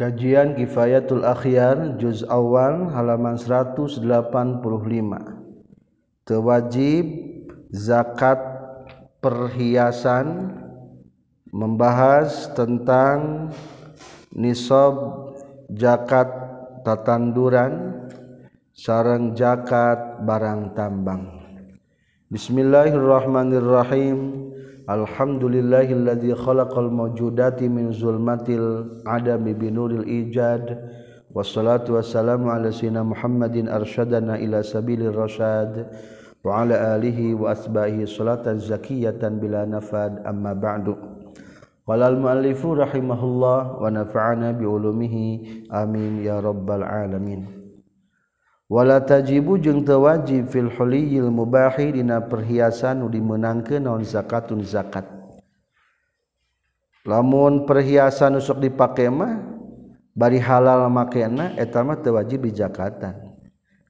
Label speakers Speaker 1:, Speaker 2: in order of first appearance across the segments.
Speaker 1: Kajian Kifayatul Akhyar juz awal halaman 185. Tewajib zakat perhiasan membahas tentang nisab zakat tatanduran sarang zakat barang tambang. Bismillahirrahmanirrahim. Alhamdulillahilladzi khalaqal mawjudati min zulmatil adami binuril ijad wassalatu wassalamu ala sayyidina Muhammadin arsyadana ila sabilir rasyad wa ala alihi wa asbahihi salatan zakiyatan bila nafad amma ba'du qala al muallifu rahimahullah wa nafa'ana bi ulumihi amin ya rabbal alamin wala tajibu jeung tewajib fil huliyil mubahi dina perhiasan nu dimenangkeun naon zakatun zakat. Lamun perhiasan nusuk dipake mah bari halal makena eta mah teu wajib dijakatan.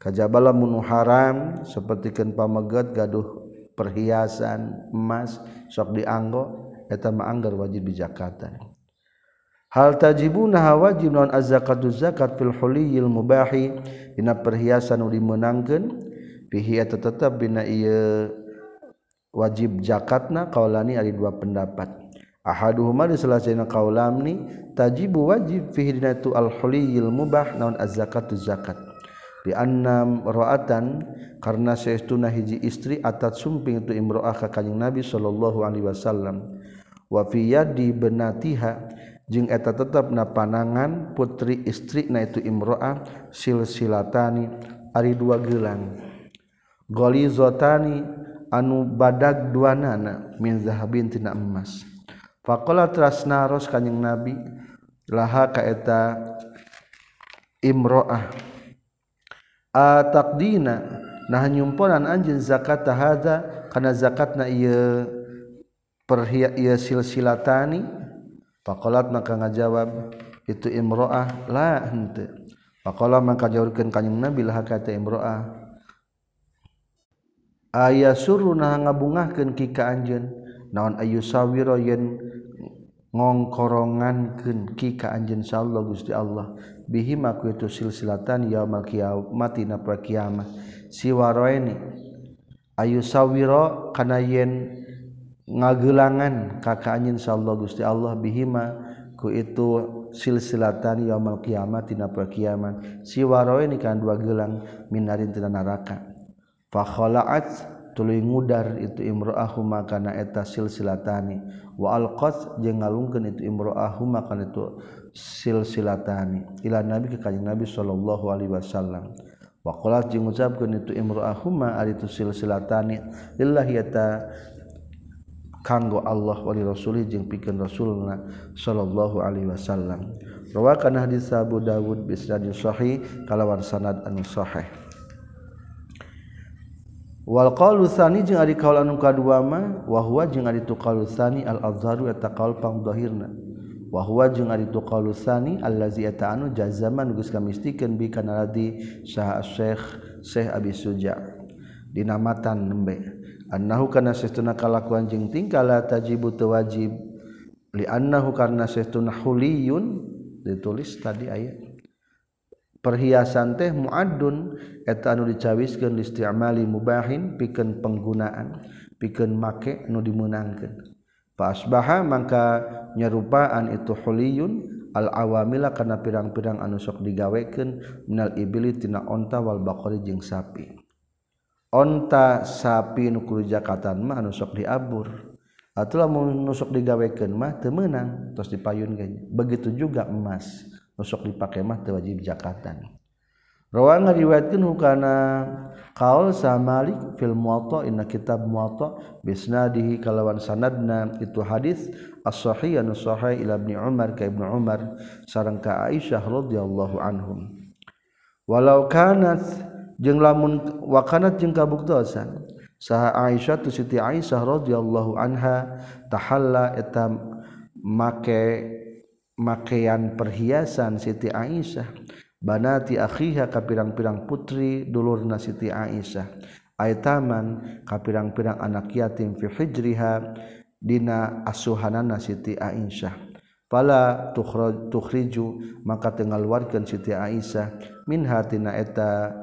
Speaker 1: Kajaba lamun haram sapertikeun pameget gaduh perhiasan emas sok dianggo eta mah anggar wajib dijakatan. hal tajibuna wajib non az-zakatu zakat fil huliyil mubahi? Dina perhiasan nu dimenangkeun fihi tetep dina ieu wajib zakatna qaulani ari dua pendapat. Ahaduhuma di salasina qaulamni tajibu wajib fihi dina tu al huliyil mubah non az-zakatu zakat. Di annam ra'atan karena saestuna hiji istri atat sumping tu imro'ah ka kanjing Nabi sallallahu alaihi wasallam. Wa fi yadi benatiha jeung eta tetap na panangan putri istri na itu imroah silsilatani ari dua gelang. Golizotani anu badag dua nana min zahabin tina emas. Faqala trasnaros kanjing nabi laha ka eta imroah. Ataqdina nah nyumponan anjeun zakat hadza kana zakatna ieu perhia ieu silsilatani Pakolat maka ngajawab itu imroah la hente. Pakola maka jawabkan kanyang Nabi lah kata imroah. Ayah suruh nah ngabungahkan kika anjen. Naon ayu sawiro yen ngongkorongankeun kika anjen insyaallah Gusti Allah bihi maku itu silsilatan yaumul kiamat na kiamah siwaroeni ayu sawiro kana yen ngagelangan kakak anjin sallallahu gusti Allah bihima ku itu silsilatan yaumul kiamat tina poe kiamat siwaroe ni kan dua gelang minarin tina neraka fa khala'at tuluy ngudar itu imra'ahuma kana eta silsilatani. Wa alqat jeung ngalungkeun itu imra'ahuma kana itu silsilatani. Ila nabi ka kanjeng nabi sallallahu alaihi wasallam. Wa qalat jeung ngucapkeun itu imra'ahuma ari itu silsilatani. Lillahi ta kanggo Allah wali rasuli jeung pikeun rasulna sallallahu alaihi wasallam. Rawakan hadis Abu Dawud bi sanadin sahih kalawan sanad anu sahih. Wal qaulu tsani jeung ari kaul anu kadua mah wa huwa jeung ari tu qaul tsani al azharu eta qaul pangdahirna wa huwa jeung ari tu qaul tsani allazi eta anu jazaman geus kamistikeun bi kana radi syekh Syekh Abi Suja' dinamatan nembe. Annahu kana sahtuna kalakuan jeung tingkah la tajibu wajib li annahu karna sahtuna huliyun ditulis tadi ayat perhiasan teh muadun eta anu dicawiskeun listi'mali isti'mali mubahin pikeun penggunaan pikeun make anu dimenangkeun fa asbaha mangka nyarupaan itu huliyun Al awamila kana pirang-pirang anu sok digawekeun minal ibili tina onta wal baqari jeung sapi. onta sapi nukul jakatan mah nusok diabur. Atulah mau nusok digawekan mah temenang terus dipayun ganya begitu juga emas nusok dipakai mah wajib jakatan. Rawang ngariwayatkeun hukana kaul samalik fil muwatta inna kitab muwatta bisnadihi kalawan sanadna. Itu hadis as-sahih anu sahih ila Ibnu umar ka ibnu umar sareng ka aisyah radhiyallahu anhum. Walau kanat jeung lamun wakanat jeung kabuktosan. Saha Aisyah tu Siti Aisyah radhiyallahu anha tahalla eta make makean perhiasan Siti Aisyah. Banati akhiha ka pirang-pirang putri dulurna Siti Aisyah. Aitaman ka pirang-pirang anak yatim fi hijriha dina asuhanana Siti Aisyah. Pala tukhriju maka tengal warkan Siti Aisyah. Min hatina eta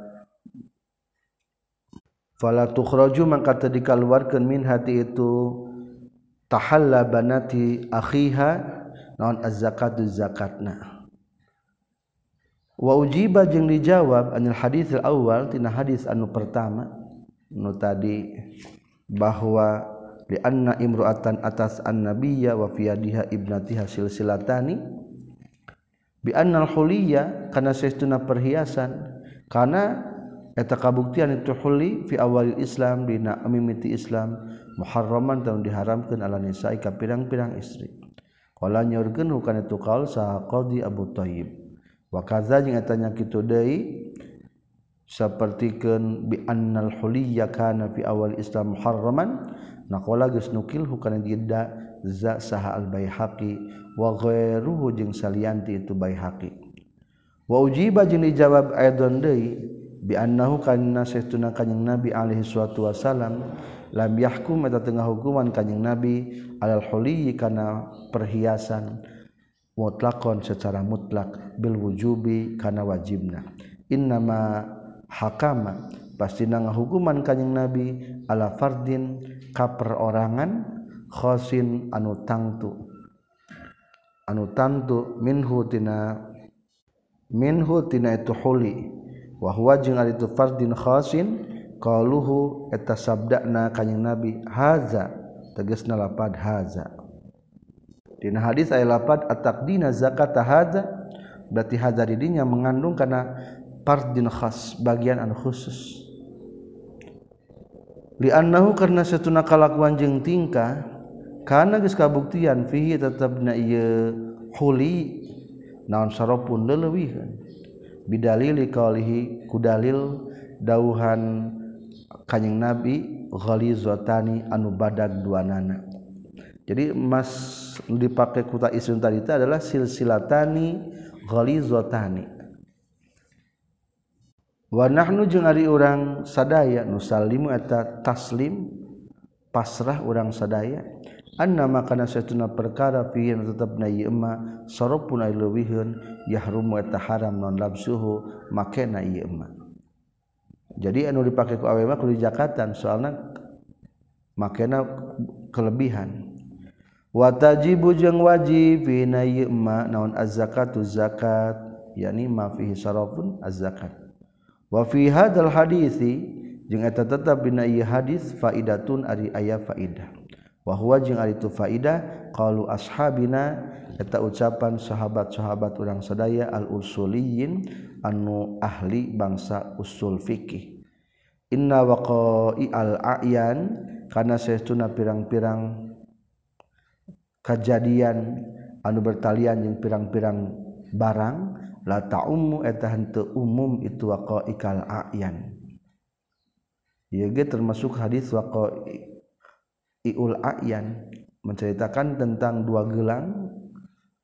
Speaker 1: fala tuhraju maka tadikal warkan min hati itu tahalla banati akhiha naon az-zakatu zakatna wa ujiba jeung dijawab anil hadis al-awwal tina hadis anu pertama nu tadi bahwa li anna imru'atan atas an-nabiyya wa fi yadiha ibnatiha silsilatani bi annal huliyya kana saestuna perhiasan kana eta kabuktian itu huli fi awal Islam dina mimiti Islam muharraman tahun diharamkan ala nisa'i ka pirang-pirang istri. Qala nyorkeun hukana itu qaul sa qadi Abu Thayyib wa kaza jeung eta nya kitu deui sapertikeun bi annal huliyya kana fi awal Islam muharraman naqala geus nukil hukana jidda za saha al baihaqi wa ghairuhu jeung salianti itu baihaqi. Wa ujiba jeung dijawab aidon deui biannahu kana saytuna kanjing nabi alaihi suatu wasalam lam yahkum eta tengah hukuman kanjing nabi alal huli kana perhiasan mutlakon secara mutlak bil wujubi kana wajibna. Innama hakama pasti nang hukuman kanjing nabi ala fardin kaperorangan khosin anu tangtu. Anu tantu minhu tina minhu tina itu huli. wahwa jeung ari itu fardin khasin qaluhu eta sabdana kanjing nabi haza tegasna lapad haza. Dina hadis aya lapad ataqdina zakata haza? Berarti haza di dinya mengandung kana fardin khas bagian anu khusus. Liannahu karena satuna kalakuan jeung tingkah kana geus kabuktian fihi tetep na ieu huli naon saropun leleuwihan bidalili qaulihi kudalil dauhan kanjing nabi ghalizatani anu badag duanana. Jadi emas dipakai kuta isun tadi itu adalah silsilatani ghalizatani wa nahnu jeung ari urang sadaya nusallimu eta taslim pasrah urang sadaya. Anna makana satuna perkara fi tetepna ieu emma sarapun leuwihun yahrumu eta haram non labsuhu makena ieu jadi anu dipake ku awewe mah kudu jakatan soalna makena kelebihan. Wa tajibu jeung wajib fi na ieu emma naon zakat yakni ma fihi sarafun az-zakat. Wafi hadal hadisi jeung eta tetap bina ieu hadis faidatun ari aya faidah wahwa jeung ari itu faida qalu ashabina eta ucapan sahabat-sahabat urang sadaya al usuliyin anu ahli bangsa usul fikih inna waqa'i al a'yan kana saestuna pirang-pirang kejadian anu bertalian jeung pirang-pirang barang la ta'ummu eta henteu umum itu waqa'ikal a'yan. Ieu ge termasuk hadis waqa'i waqa'iul a'yan menceritakan tentang dua gelang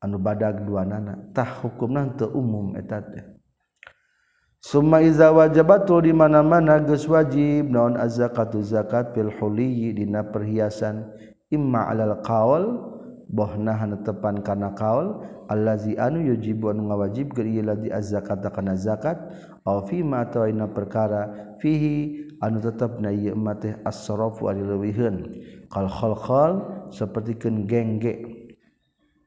Speaker 1: anu badag dua nana. Tah hukumna teu umum eta teh. Summa iza wajabatu di mana-mana geus wajib naon az-zakatu zakat fil huliyyi dina perhiasan. Imma alal qaul bohnah tepan kana qaul allazi anu yujibu anu ngawajib ke ieu ladi az-zakat kana zakat aw fi ma tawaina perkara fihi anu tetap na ieu emma teh as-sarafu ari leuwihkeun kal khalqal sapertikeun gengge.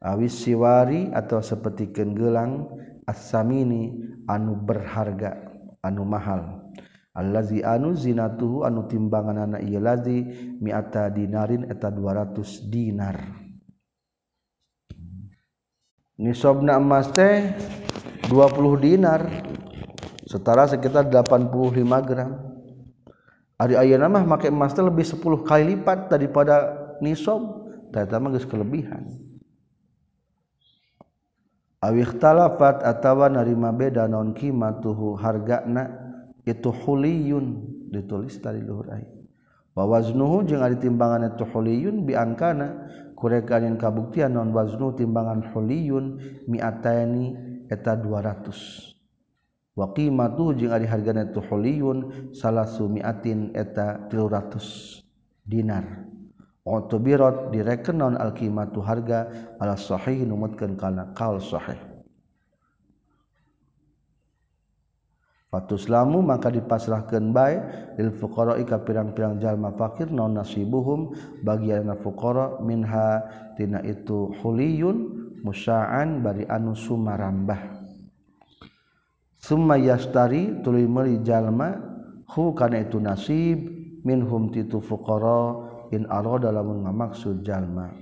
Speaker 1: Awis siwari atau sapertikeun gelang as-samini anu berharga anu mahal. Allazi anu zinatuhu anu timbanganna ieu lazi mi'ata dinarin eta 200 dinar. Nisabna emas teh 20 dinar setara sekitar 85 gram. Ari ayeuna mah make emas teh lebih 10 kali lipat daripada nisab. Tata mah geus kelebihan. Awih talafat atawa narima beda non kimatuhu hargana itu huliyun ditulis dari luhur ai. Wa waznuhu jeung ari timbangan itu huliyun biangkana kurek anin kabuktian non waznu timbangan huliyun mi'atani eta 200. waqimatu jeung ari hargana tu huliyun salasumiatin eta 300 dinar. Utubirat direkenon al-qimatu harga ala sahih numutkeun kana qaul sahih. Fatuslamu maka dipasrahkan baik lil fuqara'i ka pirang-pirang jalma fakir non nasibuhum bagianna fuqara minha tina itu huliyun musya'an bari anu sumarambah. Summa yastari tuluy meuli jalma hu kana itu nasib minhum titu fuqara in arada lamun ngamaksud jalma.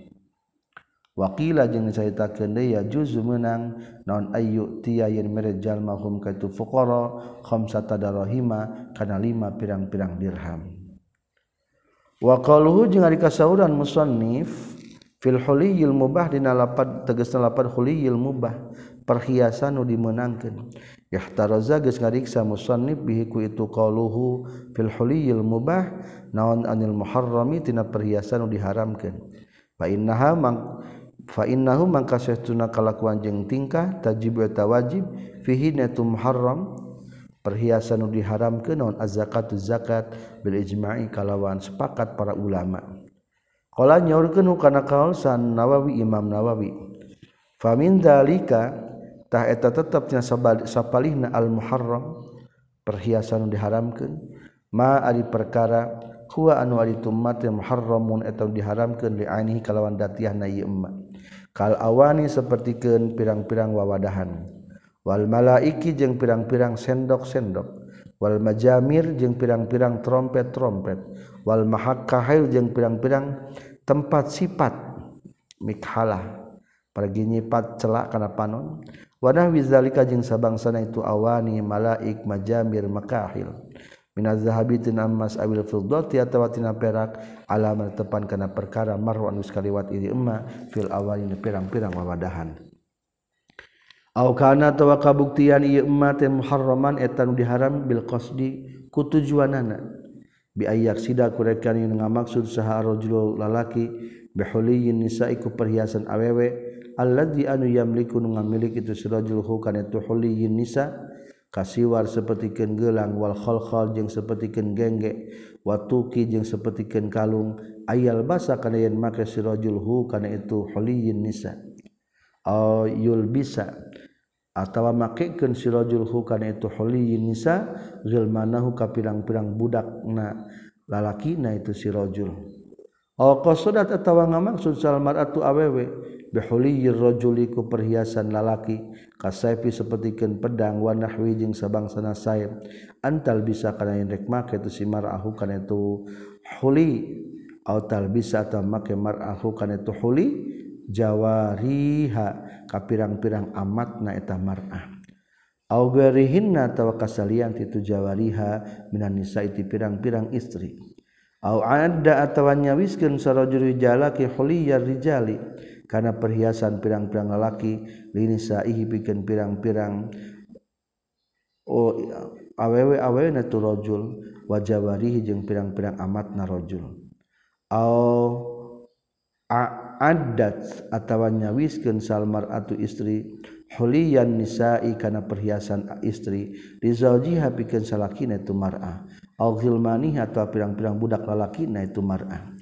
Speaker 1: Wakila jeung caritakeun deui ya juzu meunang naon ayu tiya yen mere jalma hum ka itu fuqara khamsata darahima kana lima pirang-pirang dirham. Wa qaluhu jeung ari kasauran musannif fil huliyil mubah dina lapad tegasna lapad huliyil mubah perhiasan nu dimenangkeun Ihtaraza geus ngariksa musannif bihi ku itu qauluhu fil huliyil mubah naon anil muharrami tina perhiasan nu diharamkeun. Fa innaha mang fa innahu mangka saestuna kalakuan jeung tingkah tajib eta wajib fihi natu muharram perhiasan nu diharamkeun naon az-zakatu zakat bil ijma'i kalawan sepakat para ulama. Qala nyaurkeun kana kaul San Nawawi Imam Nawawi. Famin dalika tah eta tetepnya sapalihna al muharram perhiasan diharamkeun. Ma ari perkara huwa anu ari tummat muharramun eta diharamkeun li ainihi kalawan datiahna ieu emma. Kal awani sapertikeun pirang-pirang wawadahan. Wal malaiki jeung pirang-pirang sendok-sendok. Wal majamir jeung pirang-pirang trompet-trompet. Wal mahakkahil jeung pirang-pirang tempat sifat mikhalah. Pergi nyipat celak kana panon. Wanah wizalika sabang sabangsana itu awani malaik majamir makahil. Minaz zahabi tina emas awil firdati atawa tina perak alamat tepan kana perkara marwan anu ini emma fil awali pirang-pirang wawadahan. Aw kana tawa kabuktian ieu emma teh muharraman eta nu diharam bil qasdi ku tujuanana. Bi ayak sida kurekan yang ngamaksud saha rajul lalaki bihuliyin nisa'i ku perhiasan awewe alladzi anu yamliku nu ngamilik itu sirajul hukan itu huliyin nisa kasiwar sapertikeun gelang wal khalkhal jeung sapertikeun gengge watuki jeung sapertikeun kalung ayal basa kana yen make sirajul hukan itu huliyin nisa. Ayul bisa atawa makekeun sirajul hukan itu huliyin nisa zilmanahu ka pirang-pirang budakna lalaki na itu sirajul. Al qasadat atawa ngamaksud salmaratu awewe bihuliyir rajuli ku perhiasan lalaki kasaifi sapertikeun pedang wa nahwi jeung sabangsana saib. Antal bisa kana indek make tu si mar'ahu kana itu huli. Au tal bisa ta make mar'ahu kana itu huli jawariha kapirang pirang amat amatna eta mar'ah. Au garihinna tawa kasalian titu jawariha minan nisa iti pirang-pirang istri. Au adda atawa nyawiskeun sarajul rijalaki huliyar rijali karena perhiasan pirang-pirang lelaki lini saihi bikin pirang-pirang. Oh awewe awewe natu rojul. Wajah warihi jeung pirang-pirang amat na rojul. Au adat atau nyawiskeun salmar atu istri huliyan nisa'i kana perhiasan istri. Di zaujiha pikeun salakina itu mar'ah. Au ghilmani atau pirang-pirang budak lalakina itu mar'ah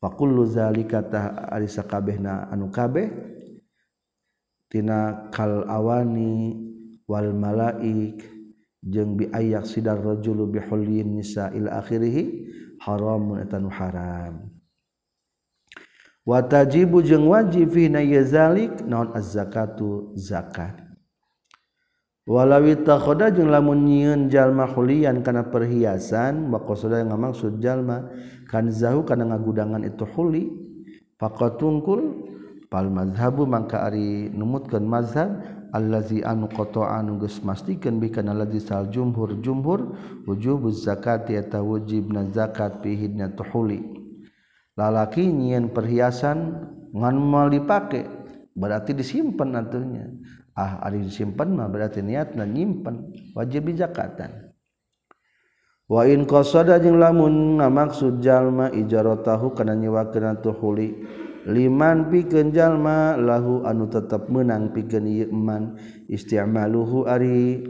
Speaker 1: fakabeh anu kabeh tina kalawani wal malaik jeung biayak sidar rajul bihullin nisa ila akhirih haramun eta nu haram. Watajibu jeung wajib fi zalik naon az-zakatu? Zakat. Walawi takhoda jeung lamun nyieun jalma hulian kana perhiasan maka saudara ngamaksud jalma kan zahu kana ngagudangan itu huli faqatungkul pal mazhabu mangka ari numutkeun mazhab allazi anu qata'an geus mastikeun bi kana ladzi sal jumhur jumhur wujubuz zakati eta wujibna zakat fi hidna tuhuli lalaki nyieun perhiasan ngan mau dipake berarti disimpan nantinya ah ari disimpan mah berarti niatna nyimpen wajib zakatan wain qasada jeung lamun ngamaksud jalma ijaratahu kana nyiwakeun tuhuli liman pikeun jalma lahu anu tetep meunang pikeun ieu man isti'maluhu ari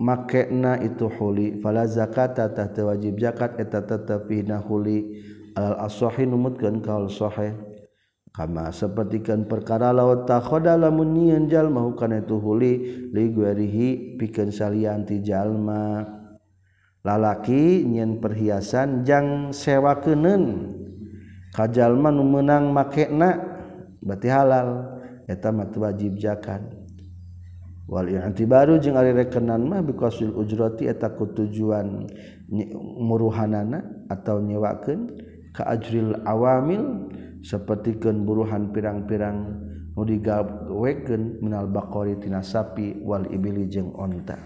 Speaker 1: makena itu huli. Fala zakata tah teu wajib zakat eta tetep pina huli. Al asahi numutkeun kaul sahih. Kama sapertikeun perkara law takhoda lamun nyieun jalma kana itu huli li guerihi pikeun salianti jalma. lalaki nyen perhiasan jang sewa kenen kajallma nu menang makena berarti halal. Eta mata wajib zakat. Wal i'tibaru jeung ari rekenan mah biqasil ujrati eta ku tujuan muruhanana atau nyewakeun ka ajril awamil sapertikeun buruhan pirang-pirang nu digawekeun minal baqari tina sapi wal ibili jeung onta.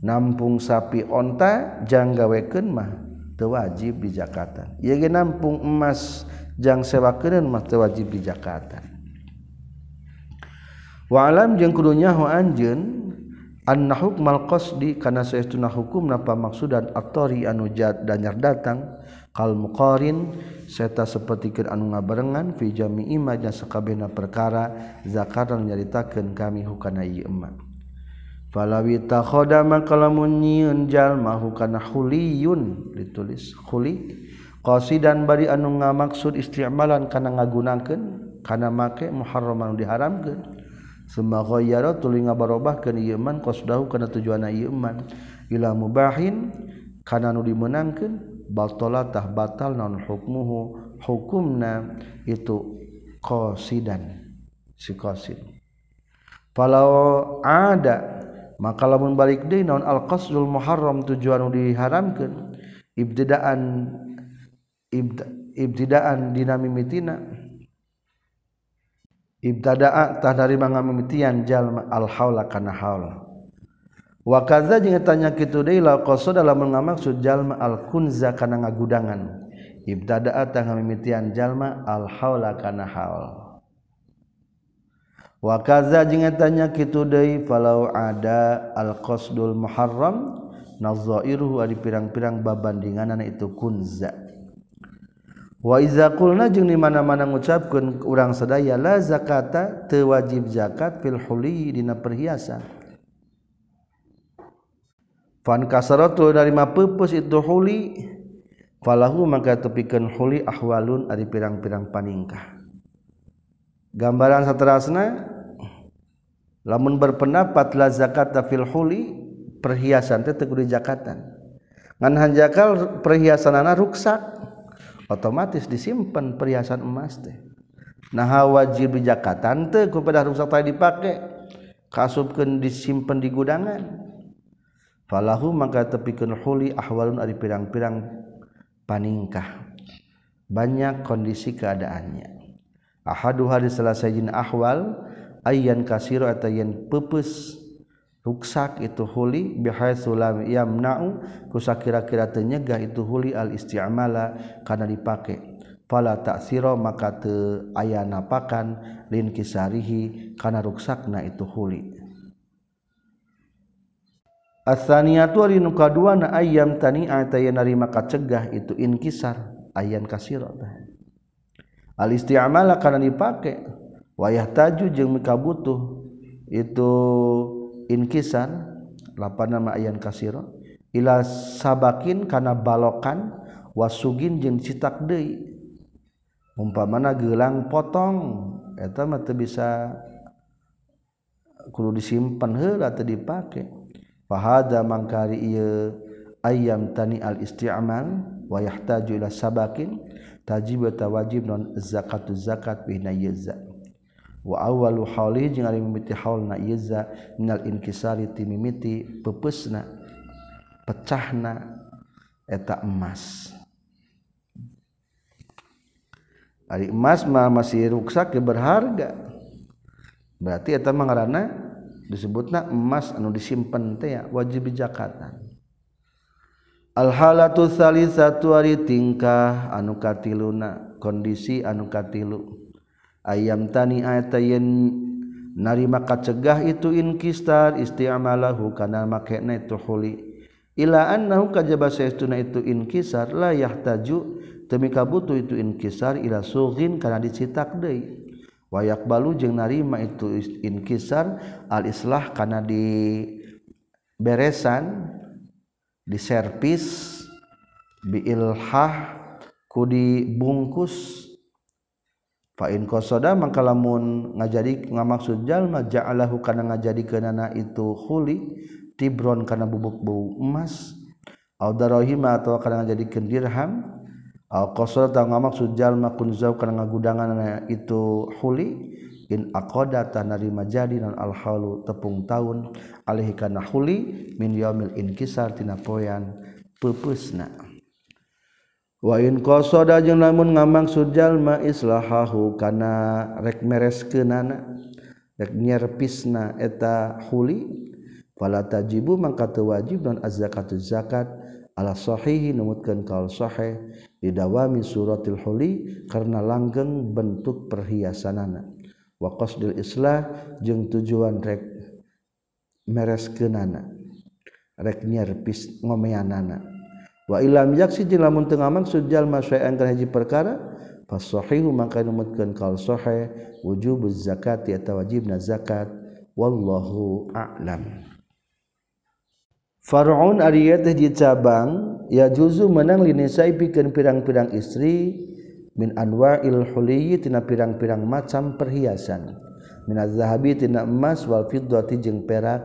Speaker 1: nampung sapi onta jangan gawekeun mah teu wajib di Jakarta. ya ge nampung emas jang sewakeun mah teu wajib di Jakarta. Wa alam jeung kudu nyaho anjeun anna hukmal qasdi kana saestuna napa maksudan atori anu jad danyar datang kal muqarin seta sapertikeun anu ngabarengan fi jami'i ma sakabehna perkara zakaran nyaritakeun kami hukana ieu emak falawita khodama kalamun nyieun jalma hukana huliyun ditulis. Huli qasidan bari anu ngamaksud isti'malan kana ngagunakeun kana make muharraman diharamkeun. Summa ghayyara tuluy ngabarobahkeun ieu man qasdahu kana tujuanna ieu man ila mubahin kana nu dimenangkeun batala tah batal non hukmuhu hukumna itu qasidan. Si qasid. Falau ada maka lamun balik deui naon al qasdul muharram tujuan diharamkeun? Ibtidaan ibtidaan dina mimitina ibtadaa tah dari jalma al haula kana haula wakaza jeung tanya kitu deui la qasad dalam ngamaksud jalma al kunza kana ngagudangan. Ibtada'a tah ngamimitian jalma al haula kana haul wakaza jeung tanya kitu deui falau ada al qasdul muharram nazairuhu ari pirang-pirang babandinganana itu kunza. Wa iza qulna jeung di mana-mana ngucapkeun urang sadaya la zakata teu wajib zakat fil huli dina perhiasan. Fan kasaratu dari ma pupus itu huli falahu maka tepikeun huli ahwalun ari pirang-pirang paningkah gambaran saterasna lamun berpendapat la zakat fil huli perhiasan teh kudu zakatan. Ngan hanjakal perhiasanana ruksak otomatis disimpan perhiasan emas teh. Nah wajib zakatan teh kepada ruksak tadi dipake kasupkeun disimpan di gudangan. Falahu maka tepikeun huli ahwalun ari pirang-pirang paningkah. Banyak kondisi keadaannya ahadu hari selesaiin ahwal ayyan kasiro atayen pepes ruksak itu huli bihaitsulam yamna'u kusa kira-kira tenyegah itu huli al isti'mala karena dipakai fala ta'sira maka te aya napakan lin kisarihi kana ruksakna itu huli Asaniyatu ari nu kaduana ayam tani antayenari maka kacegah itu inkisar ayam kasiro. alistiamalah karena dipakai wayah taju jeung mika butuh. Itu inkisan la nama ayan kasiro. Ila sabakin karena balokan wasugin jeung citak deui. Umpamana gelang potong eta mah teu bisa kudu disimpan heula teu dipake. Fahada mangkari ieu ayam tani al isti'mal wa yahtaju ila sabakin. tajib eta wajib non zakatu zakat bina yeza wa awwalu hawli jeung ari mimiti haulna yeza minal inkisari timimiti pepesna pecahna eta emas. Ari emas mah masih ruksak ya berharga. Berarti eta mah ngaranna disebutna emas anu disimpen teh ya wajib zakatan alhalatu salisatu ari tingkah anu katiluna kondisi anu katilu. Ayam tani ayatayen narima kacegah itu inkistar isti'amalahu kana makna itu huli. Ila annahu kajaba saestuna itu inkisar la yahtaju temi kabutuh itu inkisar ila sughin kana dicitak deui. Wayak balu jeung narima itu inkisar al islah kana di beresan di servis biilhah kudi bungkus fa'in kosoda lamun ngajadi ngamaksud jalma ja'alahu kana ngajadi kenana itu huli tibron kana bubuk bau emas. Au darahima atau kana ngajadikeun dirham. Au kosoda ta ngamaksud jalma kunzau kana ngagudangan itu huli in aqada tanarima jadi non al halu tepung tahun alaihi kana huli min yaumil inkisar tina poyan pepeusna wa kosoda jeung lamun ngambang sujal ma islahahu kana rek mereskeunana rek nyerpisna eta huli fala tajibu mangka teu wajib non az-zakatu zakat ala sahihi numutkeun kaul sahih didawami suratil huli karena langgeng bentuk perhiasanana wa qasdul islah jeung tujuan rek mereskeunana rek nyerpis ngomeanana. Wa ilam yaksi dilamun teu ngamaksud jalma sae ka haji perkara fas sahihu maka numutkeun kal sahih wujubuz zakati atawa wajibna zakat wallahu a'lam. Far'un ari teh di cabang ya juzu menang linisai pikeun pirang-pirang istri min anwa ilhuliyi tina pirang-pirang macam perhiasan. Minat zahabi tina emas wal fiddati jeung perak.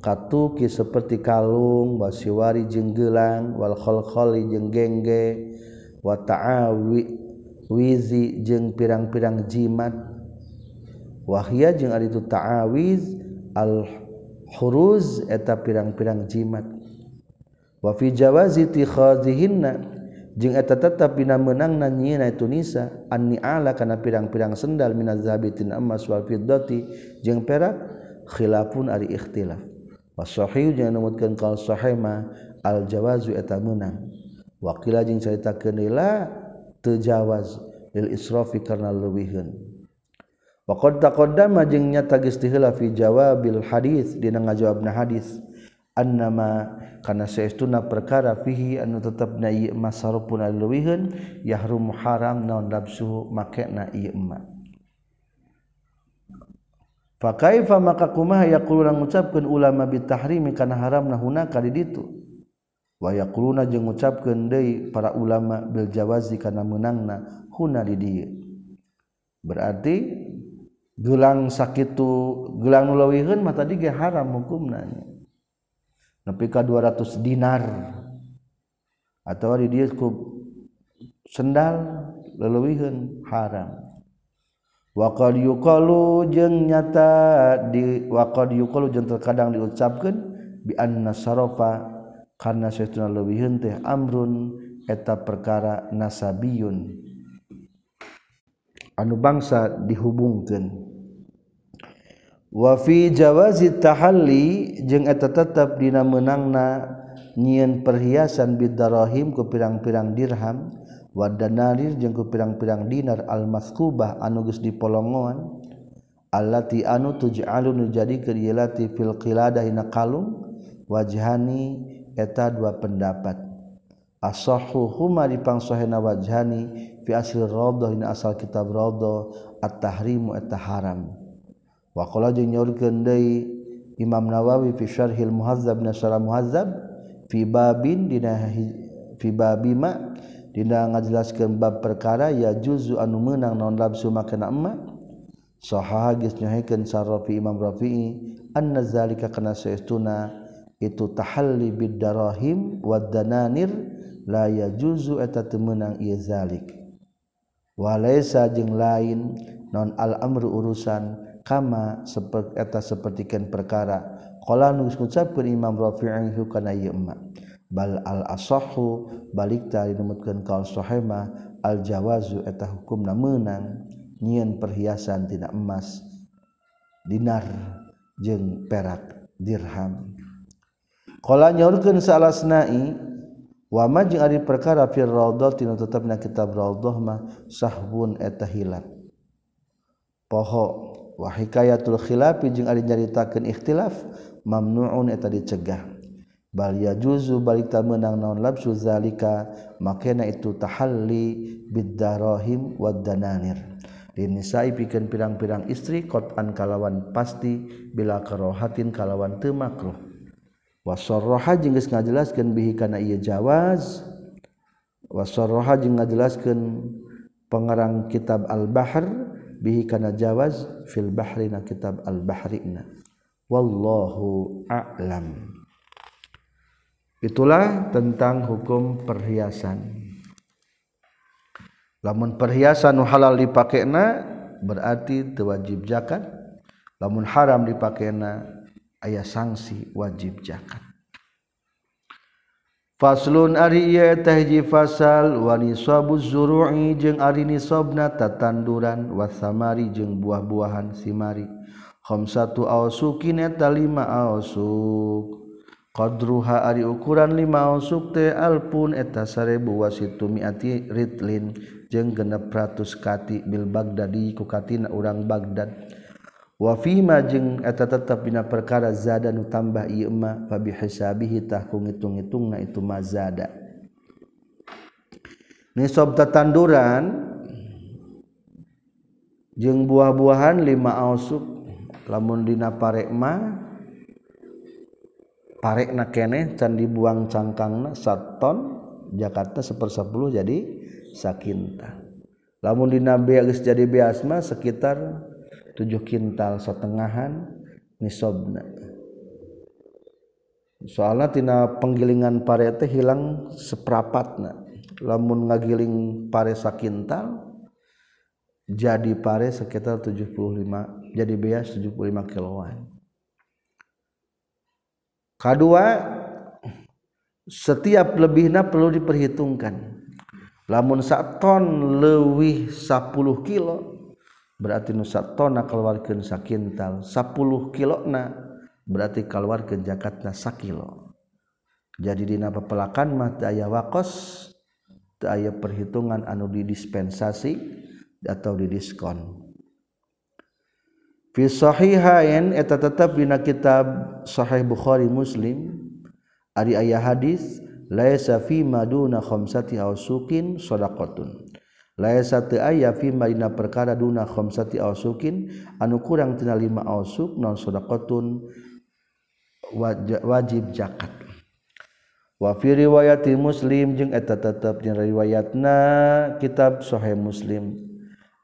Speaker 1: Katuki seperti kalung basiwari jeung gelang wal khalkhali jeung gengge wa ta'awi wizi jeung pirang-pirang jimat. Wahya jeung ari itu ta'awiz al huruz eta pirang-pirang jimat. Wa fi jawazi tikhazihinna jeung eta tetep dina meunangna nyieuna e itu nisa anni ala kana pirang-pirang sendal minaz zabitin emas wal fiddati jeung perak khilafun ari ikhtilaf. Wasahih jeung numutkeun qal sahih al jawazu eta menang waqila jeung caritakeun la teu jawaz lil israfi karna leuwihkeun wa qad taqaddama jeung nyata geus diheula fi jawabil hadis dina ngajawabna hadis. Nama karena sayauna perkara fihi anu tetap na pun yarum haram naon nafsu make na Pakaifa maka kumaha yaquluna ngucapkeun ulama bitahrimi kana haramna hunaka di ditu. Wa yaquluna jeung ngucapkeun deui para ulama bil jawazi kana meunangna huna di dieu. Berarti gelang sakitu gelang nu leuwihkeun mah tadi ge haram hukumna. nepi ka 200 dinar. Atau di dieu ku sendal leuwiheun haram. Wa qad yuqalu jeung nyata di wa qad yuqalu jeung terkadang diucapkeun bi anna sarafa karena saestuna leuwiheun teh amrun eta perkara nasabiyun. Anu bangsa dihubungkeun. wafi Jawazi tahalli jeung eta tetap dina menangna nyiin perhiasan bidarrahim ku pirang-pirang dirham. Wadanarir jeung ku pirang-pirang dinar almaskubah anuges dipolongoan. Allati anu tuj'alu jadi kerilati fil qilada hina kalung wajhani eta dua pendapat. Asahhu huma dipangsohena wajhani fi asli rawdah hina asal kitab radha at-tahrimu eta haram. Wakola jeung nyorkeun deui Imam Nawawi fi Syarhil Muhazzab na Syarah Muhazzab fi babin dina fi babi ma dina ngajelaskeun bab perkara ya juzu anu meunang naon labsu make na emma. Sahaha geus nyahekeun Sarrafi Imam Rafi'i anna zalika kana saestuna itu tahalli bid darahim wad dananir la yajuzu eta teu meunang ieu zalik. Walaisa jeung lain non al amru urusan kama seperti eta sapertikeun perkara. Qala nu ngucapkeun Imam Rafi'i kana ieu bal al asahu balik tari numutkeun kaul sahema al jawazu eta hukumna meunang nyieun perhiasan tina emas dinar jeung perak dirham. Qala nyaurkeun salasnai wa ma jeung ari perkara fil raudhah tina tetepna kitab raudhah mah sahbun eta hilap. Poho wa hikayatul khilafi jeung ari nyaritakeun ikhtilaf mamnuun eta dicegah. Balia juzu balita menang naon labsu zalika makena itu tahalli biddarahim wadananir dinisai pikeun pirang-pirang istri kotan kalawan pasti bila karohatin kalawan teu makruh. Wasarraha jeung geus ngajelaskeun bihi kana ieu jawaz. Wasroha ngajelaskan pengarang kitab bihi kana jawaz fil bahrina kitab al bahrina. Wallahu a'lam. Itulah tentang hukum perhiasan. Lamun perhiasan nu halal dipakena berarti tewajib zakat. Lamun haram dipakena ayah sanksi wajib zakat. Faslun ari ieu teh hiji fasal wa nisabu zuru'i jeung ari nisabna tatanduran wasamari jeung buah-buahan simari. Khamsatu awsukin eta lima awsuk. Qadruha ari ukuran lima awsuk teh alpun eta 1000 wasitu mi'ati ritlin jeung genep ratus kati bil Baghdadi ku katina urang Baghdad. wafima jeung eta tetap bina perkara zada nu tambah ieu mah fabihisabihi tah ku ngitung-ngitungna itu mah zada. Nisab tatanduran jeung buah-buahan lima ausuk lamun dina parek mah parekna keneh can dibuang cangkangna saton Jakarta sepersepuluh jadi sakinta. Lamun dina beas jadi beas mah sekitar kintal setengahan nisobna salattina penggilingan parete hilang seprapatna. Lamun ngagiling paresa kintal jadi pare sekitar 75 jadi beas 75 kiloan. Kedua setiap lebihnya perlu diperhitungkan. Lamun sak ton lewih 10 kilo berarti nusatona keluarkan sakintal 10 kilona berarti keluarkan jakatna sakilo. Jadi dina pelakan mah ayah wakos ayah perhitungan anu didispensasi atau didiskon. Fi sahihain eta tetap dina kitab sahih Bukhari Muslim ari aya hadis laisa fi maduna khamsati ausukin sadaqatun. laisa satu aya fimadina perkara duna khamsati ausukin anu kurang tina lima ausuk non sodakoun wajib zakat. Wa fi riwayati muslim jeung eta tetep jeung riwayatna kitab sahih muslim.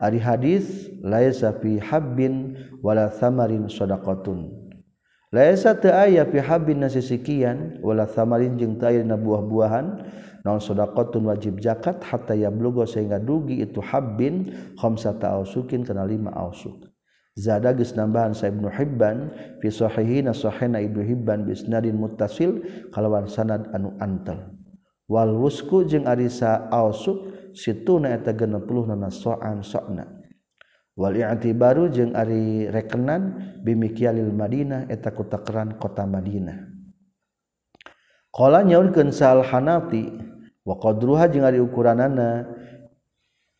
Speaker 1: Ari hadis laisa fi habbin wala samarin sadaqatun laisa teu aya fi habbin nasisikian wala samarin jeung teu aya buah-buahan naon sedaqatun wajib zakat hatta yablugo sehingga dugi itu habbin khamsata ausukin kana lima ausuk Zada geus nambahan sa Ibnu Hibban fi sahihina sahihna Ibnu Hibban bi isnadin muttasil kalawan sanad anu antel. Wal wusku jeung arisa ausuk situna eta 60 na so'an so'na. Wal i'tibaru jeung ari rekenan bimikyalil Madinah eta kutakeran kota Madinah. Qala nyaurkeun sal Hanafi waqadruha jeung ari ukuranana.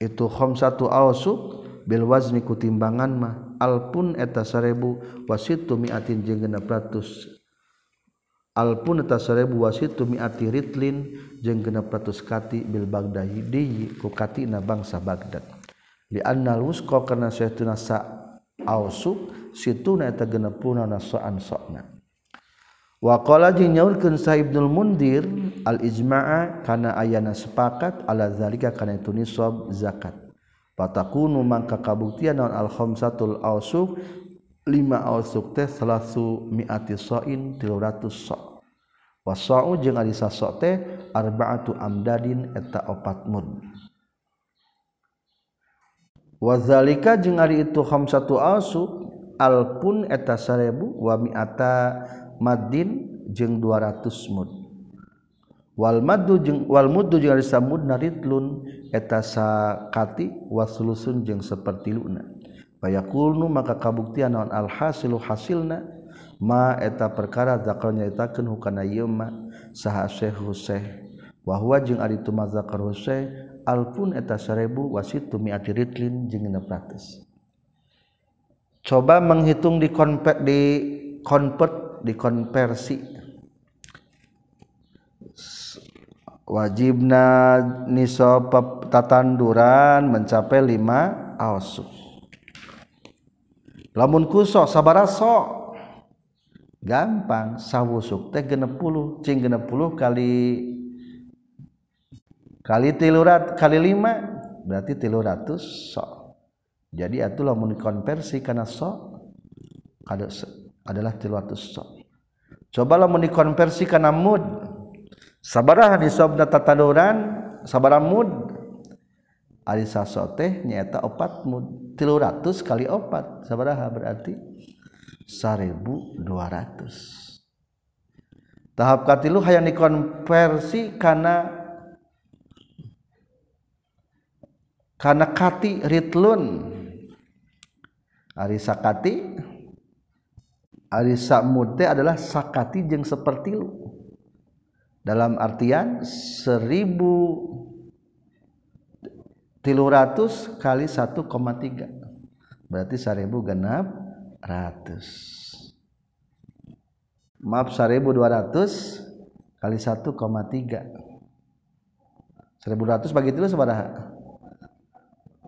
Speaker 1: Itu khamsatu awsuk bil wazni ku timbangan mah. Alpun eta 1000 wasitu mi'atin jeung 600 Alpun eta sarebu wasitu mi'ati ritlin jeung 600 kati bil Baghdadi ku katina bangsa Baghdad. Li annal wusqa kana saytuna sa awsuk situna eta genepuna nasaan sokna Wakola jeng nyaurkeun Sa'ibnul Mundir al ijma'a kana ayana sepakat ala zalika kana itu nisab zakat. Patakunu mangka kabuktian naon al khamsatul ausuk lima ausuk teh salasu mi'ati sa'in 300 sa'. Wasa'u jeung ari sa' teh arba'atu amdadin eta opat mud. Wazalika jeung ari itu khamsatu ausuk alpun eta 1000 wa mi'ata Madin jeung 200 mud Wal madu jeung wal muddu jeung ari mud naritlun eta sakati waslusun jeung seperti luna. Bayakulnu maka kabuktian naon alhasilu hasilna ma eta perkara zakar nyaritakeun hukana ieu ma saha Syekh Husain. Wa huwa jeung ari tuma zakar Husain alfun eta 1000 wasitu mi'ati ritlin jeung 600. Coba menghitung di konvert di convert dikonversi. Wajibna niso tatanduran mencapai lima aosu lamun kuso sabaraso gampang sawusuk teh genep puluh cing genep puluh kali kali tilurat kali lima berarti tiluratus so. Jadi atuh lamun konversi karena so kada adalah tilu ratus sok cobalah menikonversi karena mood. Sabaraha di sobda tataduran sabara mood. Arisa soteh nyata opat mood. Tilu ratus kali opat. Sabaraha berarti seribu dua ratus. Tahap katilu hayang dikonversi karena karena kati ritlun. Ari sakati ari samud teh adalah sakati jeng seperti lu. Dalam artian seribu tilu ratus kali 1,3 berarti seribu genap ratus. Maaf seribu dua ratus kali 1,3 seribu ratus bagi tilu sebaraha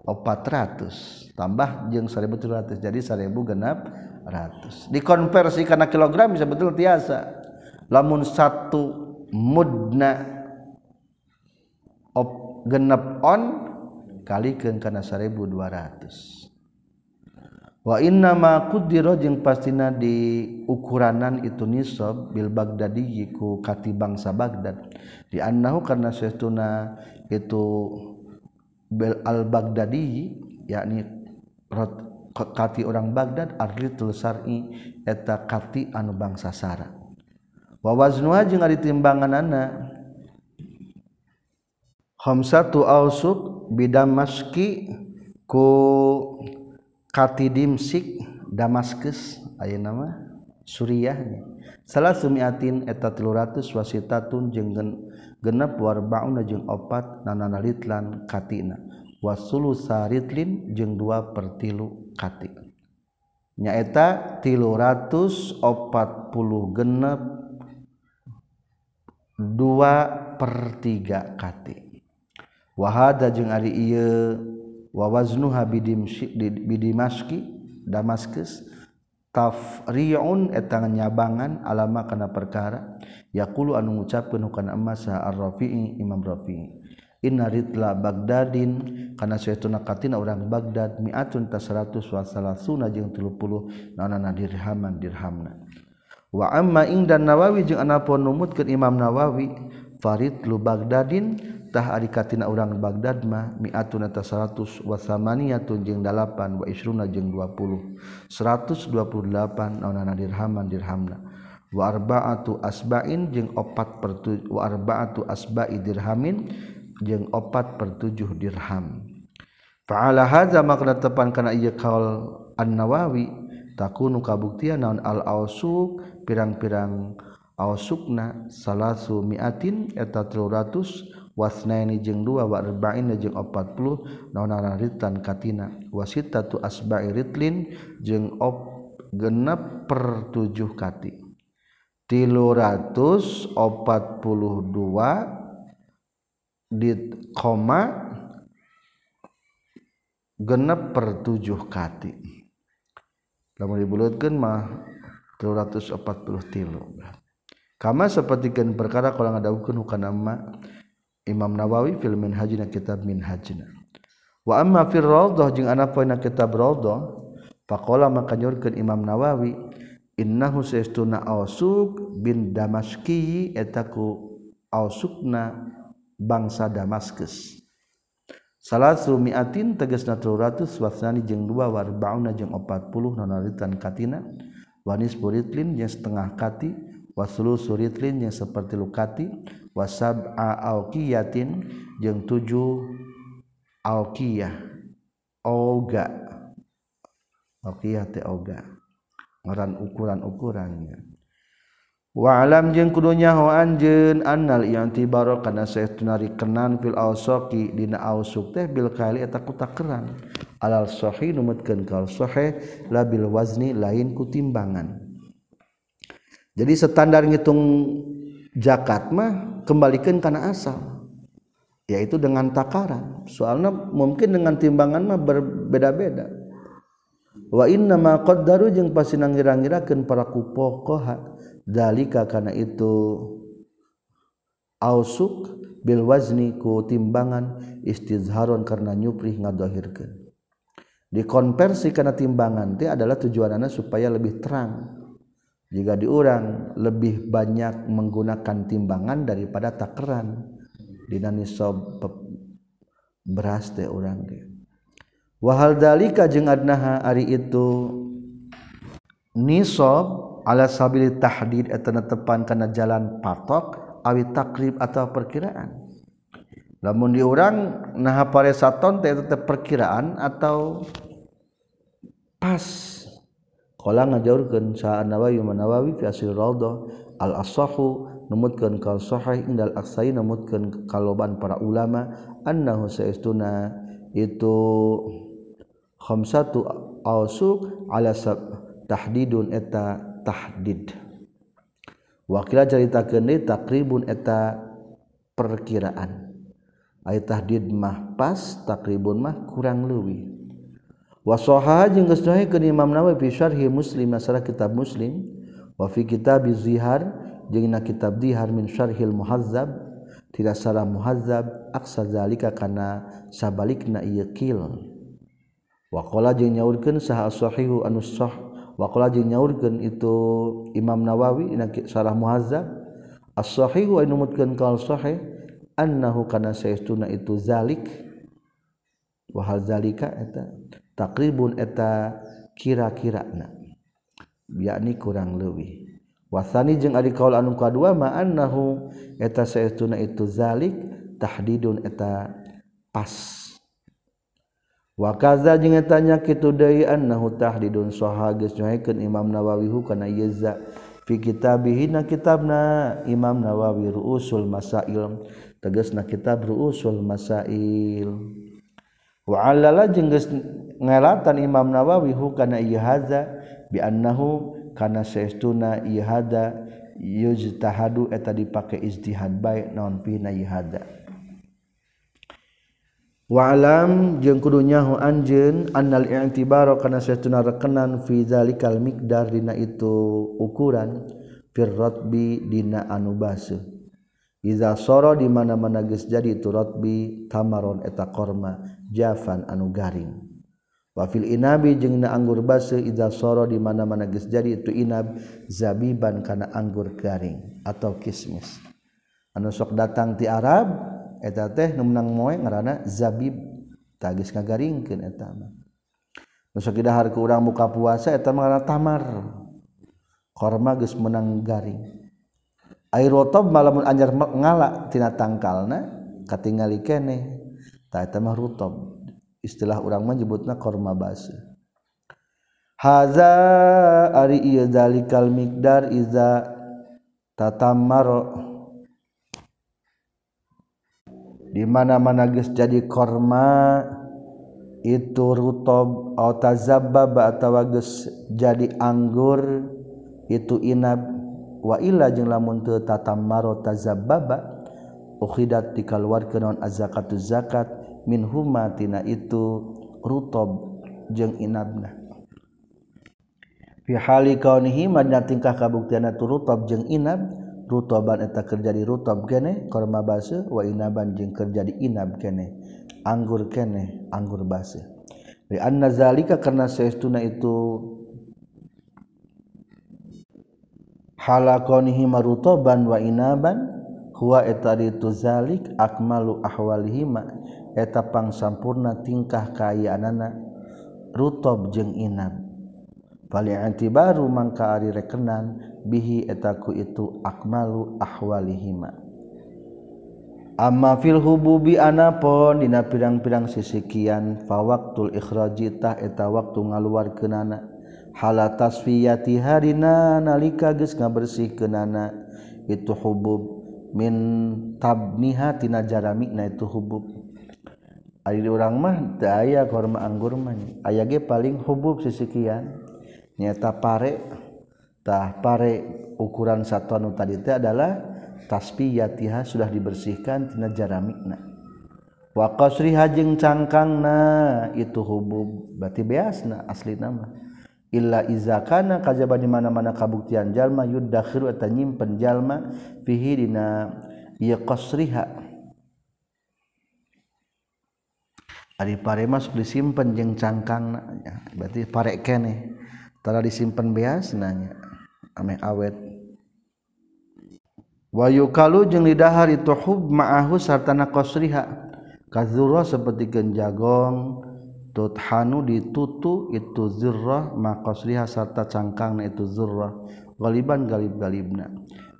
Speaker 1: opat oh, ratus. Tambah jeng seribu tilu ratus. Jadi seribu genap ratus. Dikonversi karena kilogram bisa betul tiasa. Lamun satu mudna op, genep on kali ke karena 1200 wa inna ma kudiro jeung pastina di ukuranan itu nisob bil bagdadi ku kati bangsa bagdad di annahu karena sesuna itu bil al bagdadi yakni rot kekati orang Baghdad arlitlsari eta kati anu bangsa Sara wawazwa jeung ada timbangan anak ausuk bidam maski ku kati dimsik Damaskus aya nama Suriahnya. Salah sumiatin eta teluratus wasitatun jeung genep warbauna jeung opat nananalitlan katina. wasulu saritlin jeung dua per kati. Nyaeta tilu ratus opat puluh genep dua per tiga kati. Wahada jeung ari iya wawaznuha bidimaski damaskus tafriun etang nyabangan alama kana perkara yaqulu anu ngucapkeun hukana emas sa ar-rafi'i imam rafi'i. Inaritla Bagdadin karena suatu nakatina orang Baghdad miatun ta 100 wasalah sunnah jeung 30 nanana dirhaman dirhamna. Wa amma ing dan Nawawi jeung anapun numutkeun Imam Nawawi faridlu Bagdadin tah ari katina urang Baghdad mah miatun ta 100 wasamaniyatun jeung 8 wa isruna jeung 20 128 naonana dirhaman dirhamna. Wa arba'atu asba'in jeung opat pertu wa arba'atu asba'i dirhamin jeung opat pertujuh dirham. Faala haza makna tepan kana ieu kaul an-nawawi takunu kabuktian naon al-ausuk pirang-pirang ausukna salasu miatin eta 300 wasnaini jeung dua wa arba'in jeung 40 naonaran ritan katina. Wasita tu asba'i ritlin jeung op genep per tujuh kati. Tilu ratus opat puluh dua dit koma genep per tujuh kati. Lamun dibulatkan mah 340 tilu. Kama sapertikeun perkara kalau ngadawuhkeun hukana nama Imam Nawawi fil minhajina kitab minhajina. Wa amma fil rawdah jeung ana poe kitab rawdah faqala maka nyorkeun Imam Nawawi innahu saestuna ausuk bin damaski etaku ausukna bangsa Damaskus. Salat rumiatin teges 300 wasani jeung dua warbauna jeung opat puluh nonalitan katina. Wanis buritlin yang setengah kati. Wasulu suritlin yang seperti lukati. Wasab aokiyatin jeung tujuh aokiyah oga aokiyah te oga ngaran ukuran-ukurannya. Walam jeung kudunya ho anjeun annal i'tibaro kana saestuna rikenan fil awsaqi dina ausuk teh bil kali eta kutakeran alal sahih numutkeun kal sahih la bil wazni lain kutimbangan jadi standar ngitung zakat mah kembalikan karena asal yaitu dengan takaran. Soalnya mungkin dengan timbangan mah berbeda-beda. Wa inna ma qaddaru jeung pasti nangira-ngirakeun para kupokoha dalika karena itu ausuk Bil wazniku timbangan istizharun karena nyupri ngadohirkan. Dikonversi karena timbangan dia adalah tujuan anak supaya lebih terang. Jika diurang lebih banyak menggunakan timbangan daripada takeran. Dinani sob beras teh orang dia wahal dalika jeung adnaha ari itu nisab ala sabili tahdid etana tepan kana jalan patok awi takrib atau perkiraan. Lamun diurang nah pare saton teh tetep perkiraan atau pas. Kala ngajawurkeun sa an-nawawi manawawi fi asir raudhah al asahu numutkeun kal sahih indal aksai numutkeun kaloban para ulama annahu saistuna itu khamsatu ausuk ala sab tahdidun eta tahdid. Wakila cerita kene takribun eta perkiraan. Ay tahdid mah pas takribun mah kurang leuwih. Wasoha jeung geus ke Imam Nawawi fi syarhi Muslim masalah kitab Muslim. Wa fi kitab zihar jeung na kitab zihar min syarhil muhazzab. Tidak salah muhazzab aksa zalika kana sabalikna ieu qil wa qala jeung nyaurkeun saha sahihu anu sah wakola jeung nyaurkeun itu Imam Nawawi dina sarah Muhazzab as-sahih wa numutkeun kal sahih annahu kana saestuna itu zalik. Wa hal zalika eta? Takribun eta kira-kirana yakni kurang leuwih. Wasani jeung ari kaul anu kadua ma annahu eta saestuna itu zalik tahdidun eta pas. wakaza jeung tanya kitu deui annahu tahdidun saha geus Imam Nawawi kana yeza fi kitabihi na kitabna Imam Nawawi ruusul masail tegasna kitab ruusul masail. Wa alala jeung geus ngelatan Imam Nawawi hukana ieu haza bi annahu kana saestuna ieu hada yujtahadu eta dipake ijtihad bae naon pina ieu walam jeung kudunyahu anjeun annal i'tibaro kana satuna rekenan fi zalikal miqdar dina itu ukuran fir ratbi dina anu baseuh iza soro di mana-mana geus jadi itu ratbi tamaron eta korma jafan anu garing. Wa fil inabi jeung na anggur baseuh iza soro di mana-mana geus jadi itu inab zabiban kana anggur garing atau kismis. Anu sok datang ti Arab eta teh nu menang moe ngaranna zabib tagis ngagaringkeun eta mah. Nu sakidahar ku urang buka puasa eta mah tamar. Korma geus menang garing. Air rotob malamun anjar ngala tina tangkalna katingali keneh. Ta eta mah rutob. Istilah urang mah nyebutna korma basi haza ari ieu zalikal miqdar iza tatamaro dimana-mana guys jadi korma itu rutob tazabab atau wages jadi anggur itu inab. Waila jeng lamun teu tatamaro tazababa ukhidat dikaluarkeun naon az-zakatu zakat min huma tina itu rutob jeung inabna. Fi hali kaunihi madna tingkah kabuktianna tu rutob jeung inab. Rutoban eta kerja di rutob kene korma base wa inaban jeung kerja di inab kene. Anggur kene anggur base li anna zalika karena saestuna itu hala kaunihi marutoban wa inaban huwa eta itu zalik akmalu ahwalihima etapang sampurna tingkah kayaanana rutob jeung inab anti baru mangka ari rekenan bihi etaku itu akmalu ahwalihima. Amma fil hububi anapon dina pirang-pirang sisikian fa waqtul ikhraji tah eta waktu ngaluarkeunana. Hala tasfiyati harina nalika geus ngabersihkeunana. Itu hubub min tabniha tina jaramikna itu hubub. Ari urang mah teu aya korma anggur mah. Aya ge paling hubub sisikian nyata pare tah pare ukuran satuan tadi itu adalah tasbiyatiha sudah dibersihkan tina jaramikna. Wa qasri hajing cangkangna itu hubub berarti beasna asli nama illa iza kana kajaba di mana-mana kabuktian jalma yudakhiru atau nyimpen jalma fihi dina ya qasriha. Ari pare masuk disimpen jeung cangkangna ya, berarti pare keneh. tara disimpan beas nanya. Ameh awet. Wayu kalu jeung lidahar itu hub ma'ahu sartana qasriha. Kazura seperti genjagong tuthanu ditutu itu zirrah ma qasriha sarta cangkangna itu zurrah galiban galib galibna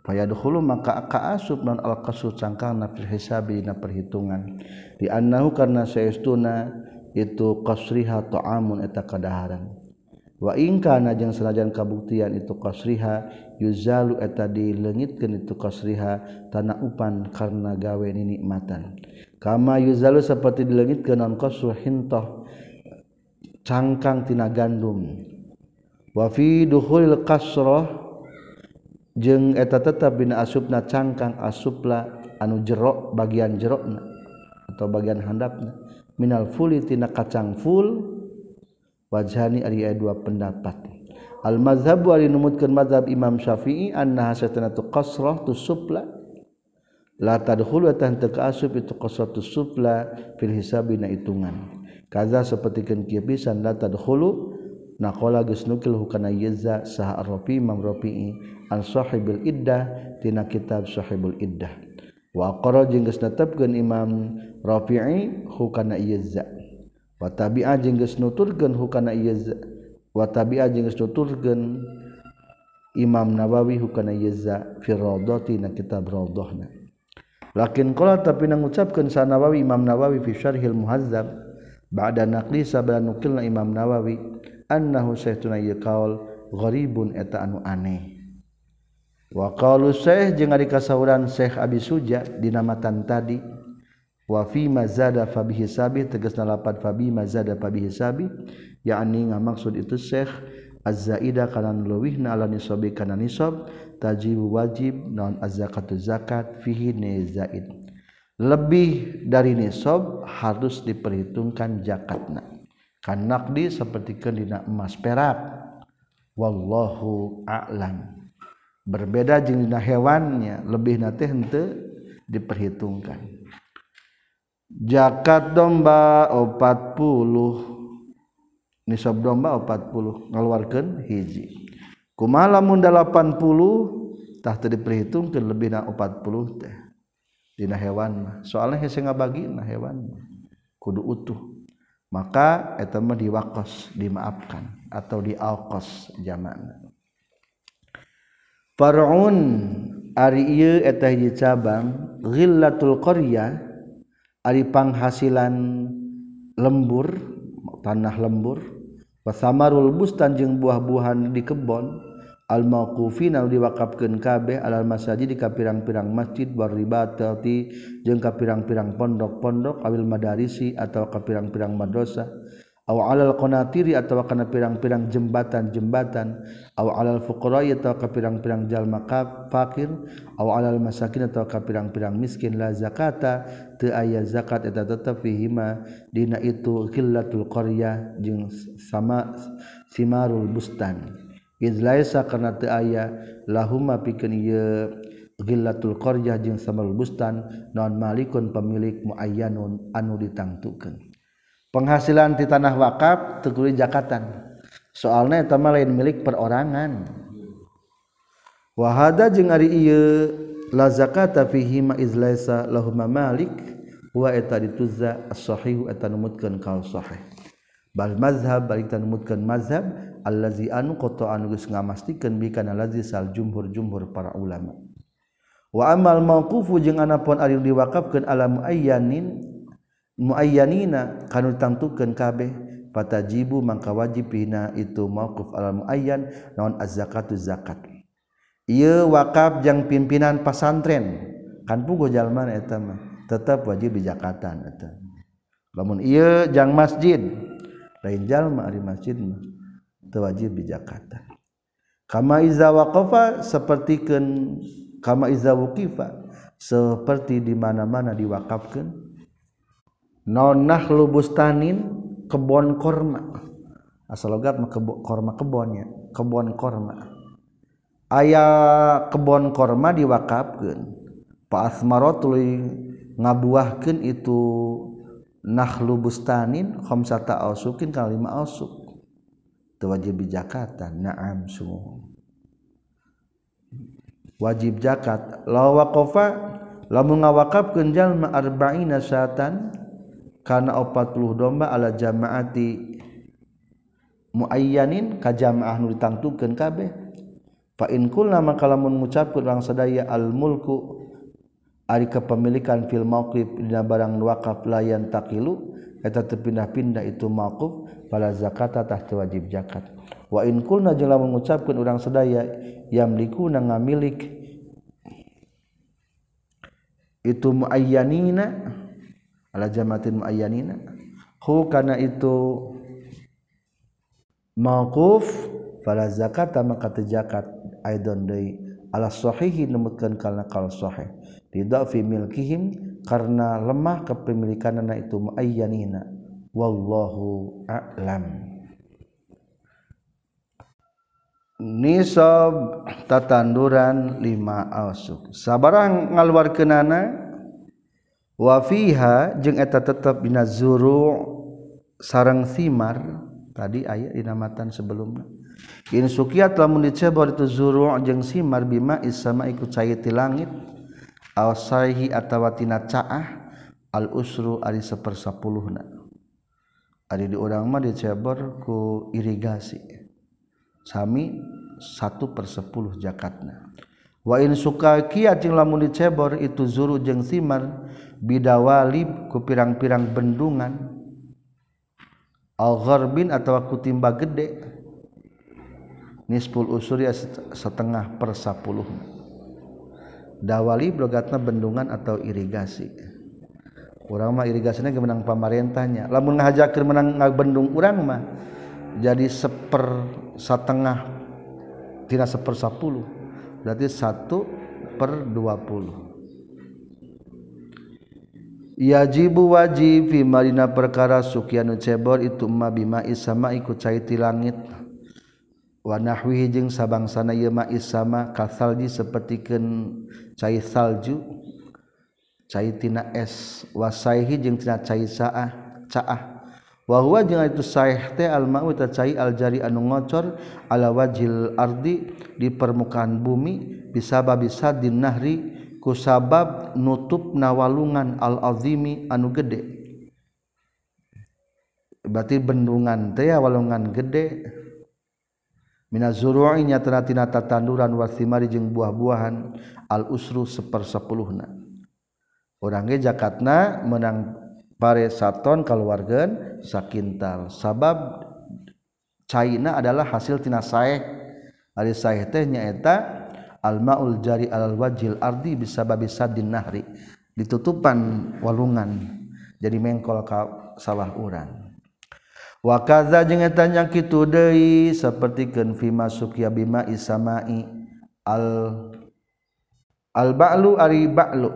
Speaker 1: fayadkhulu maka kaasub non al qasu cangkangna fil hisabi na perhitungan. Di annahu karena saestuna itu qasriha ta'amun eta kadaharan. wa ingka najang senajan kabuktian itu qasriha yuzalu eta dilengitkeun itu qasriha tanah upan karena gawe nikmatan kama yuzalu seperti dilengitkeun non qasru hintoh cangkang tina gandum. Wa fi dukhulil qasrah jeung eta tetap bina asupna cangkang asupla anu jerok bagian jerokna atau bagian handapna. Minal fuli tina kacang full wajhani ari dua pendapat. Al mazhabu ari numutkeun mazhab Imam Syafi'i anna hasatana tu qasrah tu supla la tadkhulu tan teu asub itu qasrah tu supla fil hisabi na hitungan. Kaza sapertikeun kieu pisan la tadkhulu naqala geus nukil hukana yeza sah ar-rafi Imam Rafi'i sahibul Iddah Ti kitab Shahibul Iddah. Wa netapkan Imam Rafi'i hukana watabi ajeng geus nuturkeun hukana ieu watabi ajeng geus nuturkeun Imam Nawawi hukana ieu za fi raudhati na kitab raudhahna. Lakin qala tapi nang ngucapkeun sa Nawawi Imam Nawawi fi syarhil muhazzab ba'da naqli sabana nukilna Imam Nawawi annahu saytuna ieu gharibun eta anu aneh. Wa qalu syekh jeung ari kasauran Syekh Abi Suja dinamatan tadi wafi mazada fabihi sabi tegas nalapat fabi mazada fabihi sabi. Yakni ngamaksud itu syekh az-zaida kana luwihna ala nisabi kana nisab. Tajib wajib non az-zakatu zakat fihi zaid. Lebih dari nisab harus diperhitungkan zakatna. Kan naqdi seperti dina emas perak. Wallahu a'lam. Berbeda jeung dina hewannya lebih nate henteu diperhitungkan. jakat domba 40 nisab domba 40 ngaluarkan hiji. Kumalamun 80 tah teu diperhitungkeun lebihna 40 teh. Dina hewan mah. Soalnya hese ngabagi na hewan mah. Kudu utuh. Maka eta mah diwakos dimaafkan atau dialqas jamakna Far'un ari ieu eta hiji cabang ghillatul qaryah Aripanghasilan lembur tanah lembur. Wasamarul bustan jeung buah-buahan di kebon. Al mauqufin diwakafkeun kabeh alal masajid di kapirang-pirang masjid. Waribati jeung kapirang-pirang pondok-pondok awil madarisi atau kapirang-pirang madrasah. aw alal qanatiri atau kana pirang-pirang jembatan-jembatan. Aw alal fuqara atau ka pirang-pirang jalma fakir. Aw alal masakin atau ka pirang-pirang miskin. La zakata teu aya zakat eta tetep fihima. Dina itu qillatul qaryah jeung sama simarul bustan. Iz laisa kana teu aya lahumma pikeun ieu qillatul qaryah jeung simarul bustan non malikun pemilik muayyanun anu ditangtukeun. penghasilan di tanah wakaf teguri jakatan. Soalnya itu lain milik perorangan. Wahada jeung ari ieu la zakata fihi ma izlaisa lahum malik wa eta dituzza as-sahih eta numutkeun kaul sahih. Bal mazhab balik tan numutkeun mazhab allazi anu qata anu geus ngamastikeun bi kana lazi sal jumhur jumhur para ulama. Wa amal mauqufu jeung anapun ari diwakafkeun alam ayyanin muayyanina kanu ditangtukan kabeh patajibu mangka wajib pina itu mauquf al muayyan naon az-zakatu zakat. Ieu wakaf jang pimpinan pasantren kan puguh jalma eta mah tetep wajib dijakatan eta. Lamun ieu jang masjid lain jalma ari masjid mah teu wajib dijakatan. Kama iza waqafa sapertikeun kama iza wuqifa seperti di mana-mana diwakafkeun nonah lubustanin kebon korma. Asal logat kebo, korma kebonnya kebon korma. Ayah kebon korma diwakafkan pak asmaro tuluy ngabuahkeun itu nahlu bustanin khamsata ausukin kalima ausuk. Itu wajib jakatan na'am sumuh wajib zakat la waqafa lamun ngawakafkeun jalma arba'ina syatan kana 40 domba ala jamaati muayyanin ka jamaah nu ditangtukeun kabeh. Fa in kulna maka lamun ngucapkeun urang sadaya al mulku ari kepemilikan fil mauqif dina barang wakaf layan takilu eta teu pindah-pindah itu mauquf fala zakata tah wajib zakat. Wa in kulna jeung lamun ngucapkeun urang sadaya yamliku na ngamilik. Itu muayyanina ala jamatin muayyanina. Hu kana itu mauquf fala zakata maka zakat aidon deui ala sahihi nemutkeun kana kal sahih. Fi milkihim karena lemah kepemilikanana itu muayyanina. Wallahu a'lam. Nisab tatanduran lima ausuk sabarang ngaluar kenana wafiha jeung eta tetap bina zuru sarang simar tadi ayat dinamatan sebelumnya in sukiat lamun dicebar itu zuru jeung simar bima isama ikut cai ti langit. Awsahi atawa tina caah al usru ari sapersapuluhna ari di urang mah dicebar ku irigasi. Sami satu per sepuluh jakatna. Wa in suka kiat jeung lamun dicebor itu zuru jeung simar bidawalib ku pirang-pirang bendungan. Al gharbin atau ku timba gede. Nisful usuri setengah per sepuluh dawali blogatna bendungan atau irigasi. Urang mah irigasinya kemenang pamarentahnya. Lamun ngahajakeun menang bendung urang mah jadi seper setengah tidak sepersapuluh berarti satu per dua puluh yajibu wajib fi marina perkara sukyanu cebor itu ma bima isama iku cai ti langit. Wa nahwihi jeung sabangsana ieu ma isama kasalji sapertikeun cai salju cai tina es wasaihi jeung tina cai saah caah. Wa huwa jeung itu saeh teh al ma'u ta cai al jari anu ngocor ala wajil ardi di permukaan bumi bisa babisa din nahri kusabab nutup nawalungan al-azimi anu gede. Berarti bendungan teh walungan gede. Mina zuru'i nyatana tina tatanduran wasimari jeung buah-buahan al usru sepersepuluhna. Urang ge jakatna menang pare saton kaluargeun sakintal. Sabab caina adalah hasil tina saeh. Ari saeh teh nyaeta almaul jari alal wajil ardi bisa babi sadin nahri ditutupan walungan jadi mengkol ka sawah urang. Wa kadza jeung eta nya kitu deui sapertikeun fi masukya bima isamai al al ba'lu ari ba'lu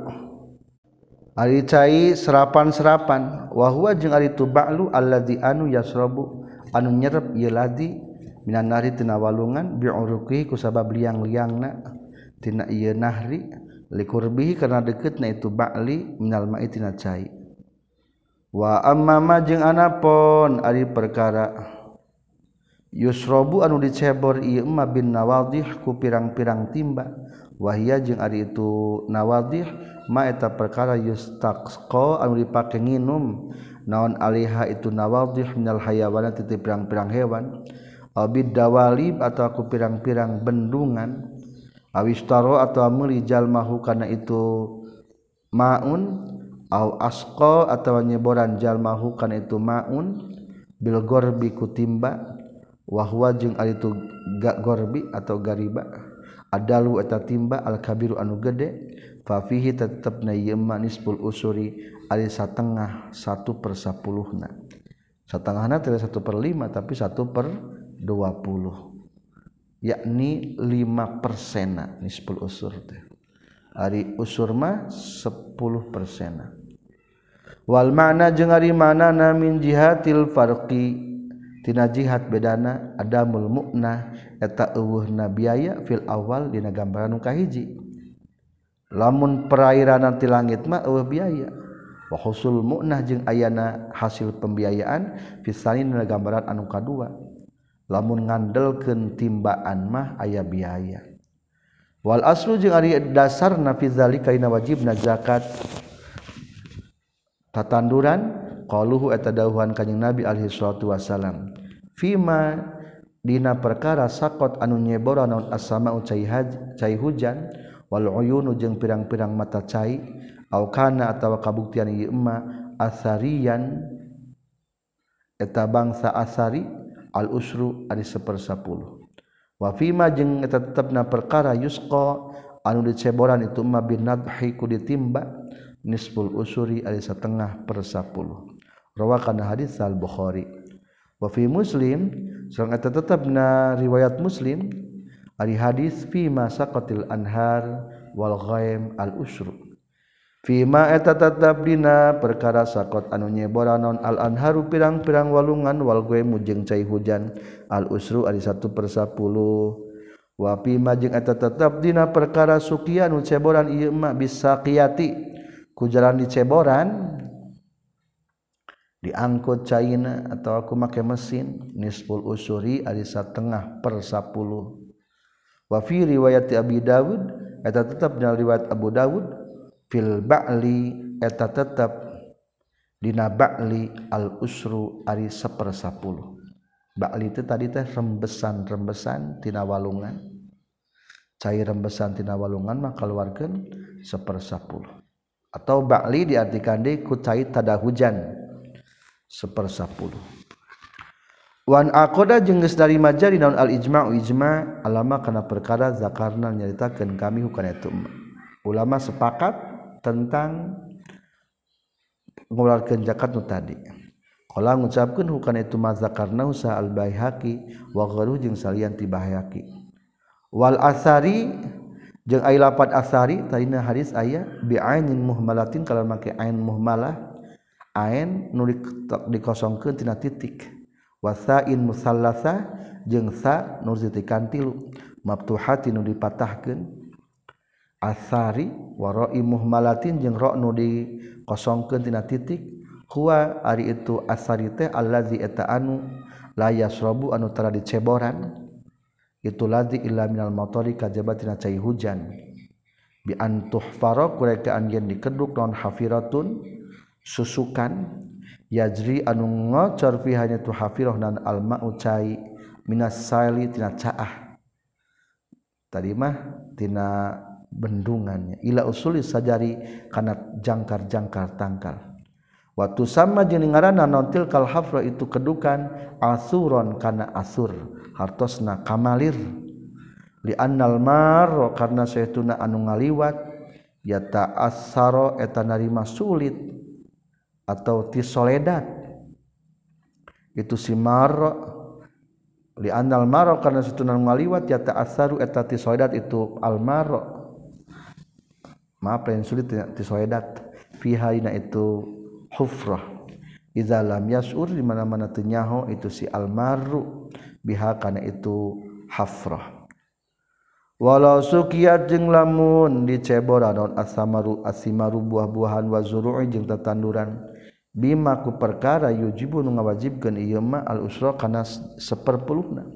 Speaker 1: ari cai serapan-serapan. Wa huwa jeung ari tu ba'lu alladzi anu yasrabu anu nyerep ieu ladi minan nari tina walungan bi'uruqi ku sabab liang-liangna. tina ieu nahri likurbi karena deketna itu ba'li minal ma'i tina cai. Wa amma ma jeung anapon ari perkara. Yusrobu anu dicebor ieu ma bin nawadih ku pirang-pirang timba. Wahia jeung ari itu nawadhih ma eta perkara yustaqqa anu dipake nginum. Naon aliha itu nawadih minal hayawan titip pirang-pirang hewan. Abid dawalib atau aku pirang-pirang bendungan. awistaro atau melijal jalmahu karena itu maun au asqa atau nyeboran jalmahu karena itu maun bil gorbi kutimba wahwa jeung ari itu gak gorbi atau gariba. Adalu eta timba al kabiru anu gede fa fihi tetepna ieu nisful usuri ari satengah satu per sapuluhna. Satengahna tidak satu per lima tapi satu per dua puluh. yakni 5 persena. Nisful usur teh. Hari usur mah 10 persena. Wal makna jeung ari manana min jihatil farqi. Tina jihad bedana adamul mukna eta eueuhna biaya fil awal dina gambaran nu kahiji. Lamun perairan ti langit mah eueuh biaya. Wa husul muknah jeung ayana hasil pembiayaan fisalin dina gambaran anu kadua. lamun ngandelkeun timbaan mah aya biaya. Wal aslu jeung ari dasarna fi zalika ina wajibna zakat. Tatanduran qaluhu eta dawuhan kanjing nabi alaihi salatu wasalam fima dina perkara sakot anu nyebora naon asama ucai haj cai hujan wal uyunu jeung pirang-pirang mata cai au kana atawa kabuktian ieu emma asarian eta bangsa asari al-usru ari sepersapuluh wafima jeung eta tetepna perkara yusqa anu diceboran itu ma bin nadhi ku ditimba nisful usuri ari setengah per 10 rawakan hadis al-bukhari. Wa fi muslim sareng eta tetepna riwayat muslim ari hadis fima saqatil anhar wal ghaim al-usru. Fima eta tetap dina perkara sakot anu nyebora non al-anharu pirang-pirang walungan wal gue mujeng cai hujan. Al-usru ari satu persapuluh fima majeng eta tetap dina perkara sukian nu ceboran ieu mah bisa kiyati ku jalan di ceboran diangkut caina atau aku make mesin nisful usuri ari satengah persapuluh wa fi riwayat Abi Dawud eta tetap dina riwayat Abu Dawud fil ba'li eta tetap dina ba'li al usru ari sepersapuluh. Ba'li itu tadi teh rembesan rembesan tina walungan. Cair rembesan tina walungan mah keluarkan sepersapuluh. Atau ba'li diartikan deh ku tada hujan sepersapuluh. Akoda jengges dari majari naon al-ijma ijma alama karena perkara zakarna nyaritakan kami bukan itu ulama sepakat tentang mengeluarkan zakat nu tadi. Kalau mengucapkan bukan itu mazza karena usaha al baihaqi wa gharu jeung salian ti baihaqi. Wal asari jeung ai lapat asari tadina hadis aya bi ainin muhmalatin kalau make ain muhmalah ain nu dikosongkeun tina titik. Wasain musallasa jeung sa nur titikan tilu. Mabtuhati nu dipatahkeun. asari waroi muhmalatin jeung ro nu dikosongkeun tina titik huwa ari itu asari teh allazi eta anu la yasrabu anu tara diceboran. Itu ladzi illa minal matari kajaba tina cai hujan. Bi antuh faro kureka anjeun dikeduk non hafiratun susukan yajri anu ngocor fihanya tu hafirah nan al ma'u cai minas sali tina caah. Tadi mah tina bendungannya. Ila usuli sajari kana jangkar-jangkar tangkal. Waktu sama jeung nontil kal hafra itu kedukan asuron kana asur hartosna kamalir. Li annal mar karena saytuna anu ngaliwat ya ta'assaro eta narima sulit atau ti soledad itu si maro li anal maro karena situnan ngaliwat ya ta'assaru eta ti soledad itu al maro maaf yang sulit ti soledad fiha ina itu hufrah. Idza lam yasur di mana-mana teu nyaho itu si al maru biha kana itu hafrah. Walau sukiat jeung lamun diceboran non asamaru asimaru buah-buahan wa zuru'i jeung tatanduran Bimaku perkara yujibu nu ngawajibkeun ieu ma al usra kana saperpuluhna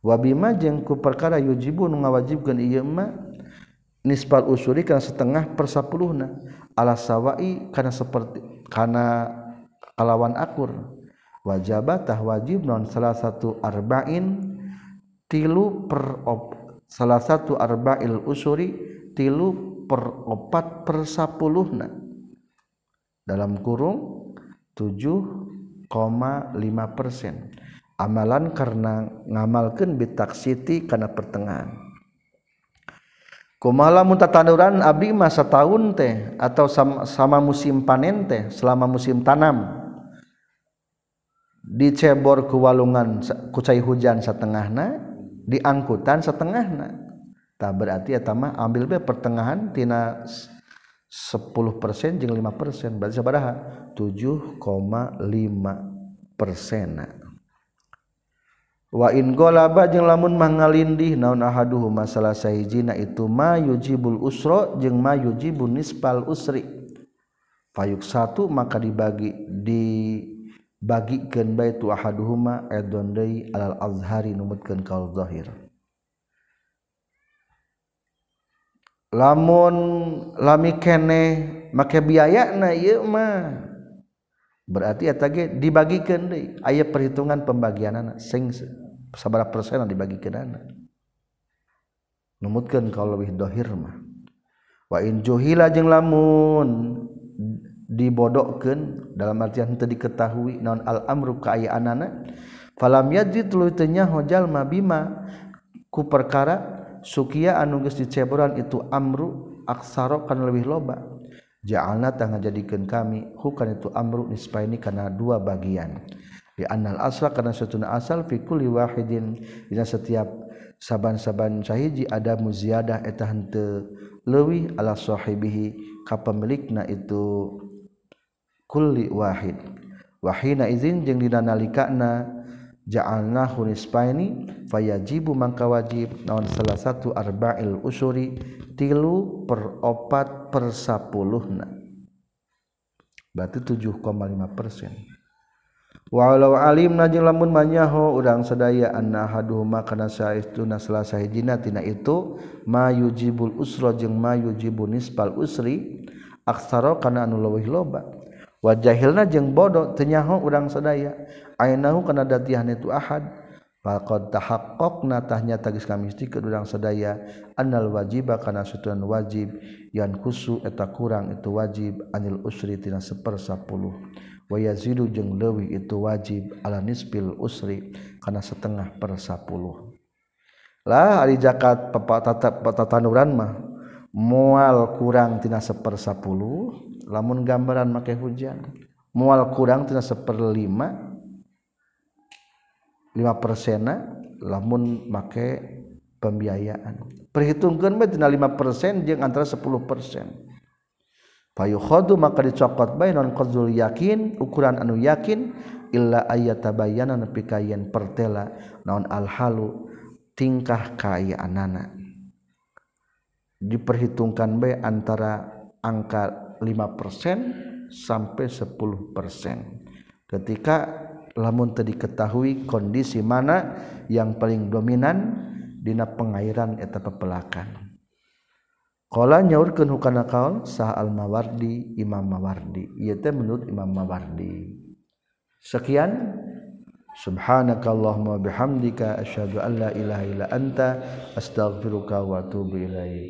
Speaker 1: wa bima jeung ku perkara yujibu nu ngawajibkeun ieu ma nisbal usuri kana setengah per sapuluhna ala sawai kana seperti kana kalawan akur. Wajaba tah wajib non salah satu arba'in tilu per op, salah satu arba'il usuri tilu per opat per sapuluhna dalam kurung 7,5% amalan karena ngamalkan bitak Siti karena pertengahan kumalamunta tatanduran abdi masa tahun teh atau sama, sama musim panen teh selama musim tanam. Dicebor ke walungan kucai hujan setengahna diangkutan setengahna tak berarti eta mah ambil be pertengahan tina 10% jeung 5% berarti sabaraha 7,5 persena wa in golaba jeung lamun mangalindih naon ahaduhu masalah sahijina itu mayujibul usra jeung mayujibun nispal usri. Payuk satu maka dibagi dibagikan baitu ahaduhuma edondai alal azhari numutkeun kaul zahir. Lamun lami kene make biaya na ieu mah. berarti etage dibagikan deui aya perhitungan pembagianana. Sing sabara persen dibagikan anak numutkan kalau lebih dohir mah. Wa in juhila jeung lamun dibodohkan dalam artian teu diketahui non al amru kaayaanana falam yajid tuluy hojal mabima ku perkara sukia anu geus diceburan itu amru aksaro kan lebih loba. ja'alna tangga jadikan kami hukan itu amru nispaini karena dua bagian. Di annal asla karena setuna asal fi kulli wahidin dina setiap saban-saban sahiji ada muziyadah eta henteu leuwih ala sahibihi ka pemilikna itu kulli wahid. Wahina izin jeung dina nalikana ja'alnahu nisfaini fayajibu mangka wajib naon salah satu arba'il usuri tilu per opat per sapuluhna. Berarti 7,5 persen. Walau alim najeng lamun manyaho udang sedaya anna haduhuma kana saestuna salah sahijina tina itu mayujibul usra jeung mayujibu nisbal usri aksara kana anu loba wajahilna jeung bodoh tenyaho urang sadaya. Ainahu kana datihan itu ahad. Faqad tahaqqaqna tahnya tagis kami isti ke urang sadaya. Annal wajiba kana sutuan wajib. Yan kusu eta kurang itu wajib. Anil usri tina sepersapuluh. Wa yazidu jeung leuwih itu wajib. Ala nisbil usri kana setengah per 10 lah ari zakat pepatanuran mah moal kurang tina sepersapuluh. lamun gambaran make hujan mual kurang tina seperlima lima persena lamun make pembiayaan. Perhitungkan bae tina lima persen jeung antara sepuluh persen. Fayukhadu maka dicokot bae non qadzul yakin ukuran anu yakin illa ayatabayana nepi kayen pertela naon alhalu tingkah kaayaanana diperhitungkan bae antara angka 5% sampai 10% ketika lamun tadi diketahui kondisi mana yang paling dominan dina pengairan eta pepelakan. Qala nyaurkeun hukana kaul sah al mawardi Imam Mawardi. Ieu teh menurut Imam Mawardi. Sekian. Subhanakallahumma bihamdika asyhadu an la ilaha illa anta astaghfiruka wa atubu ilaik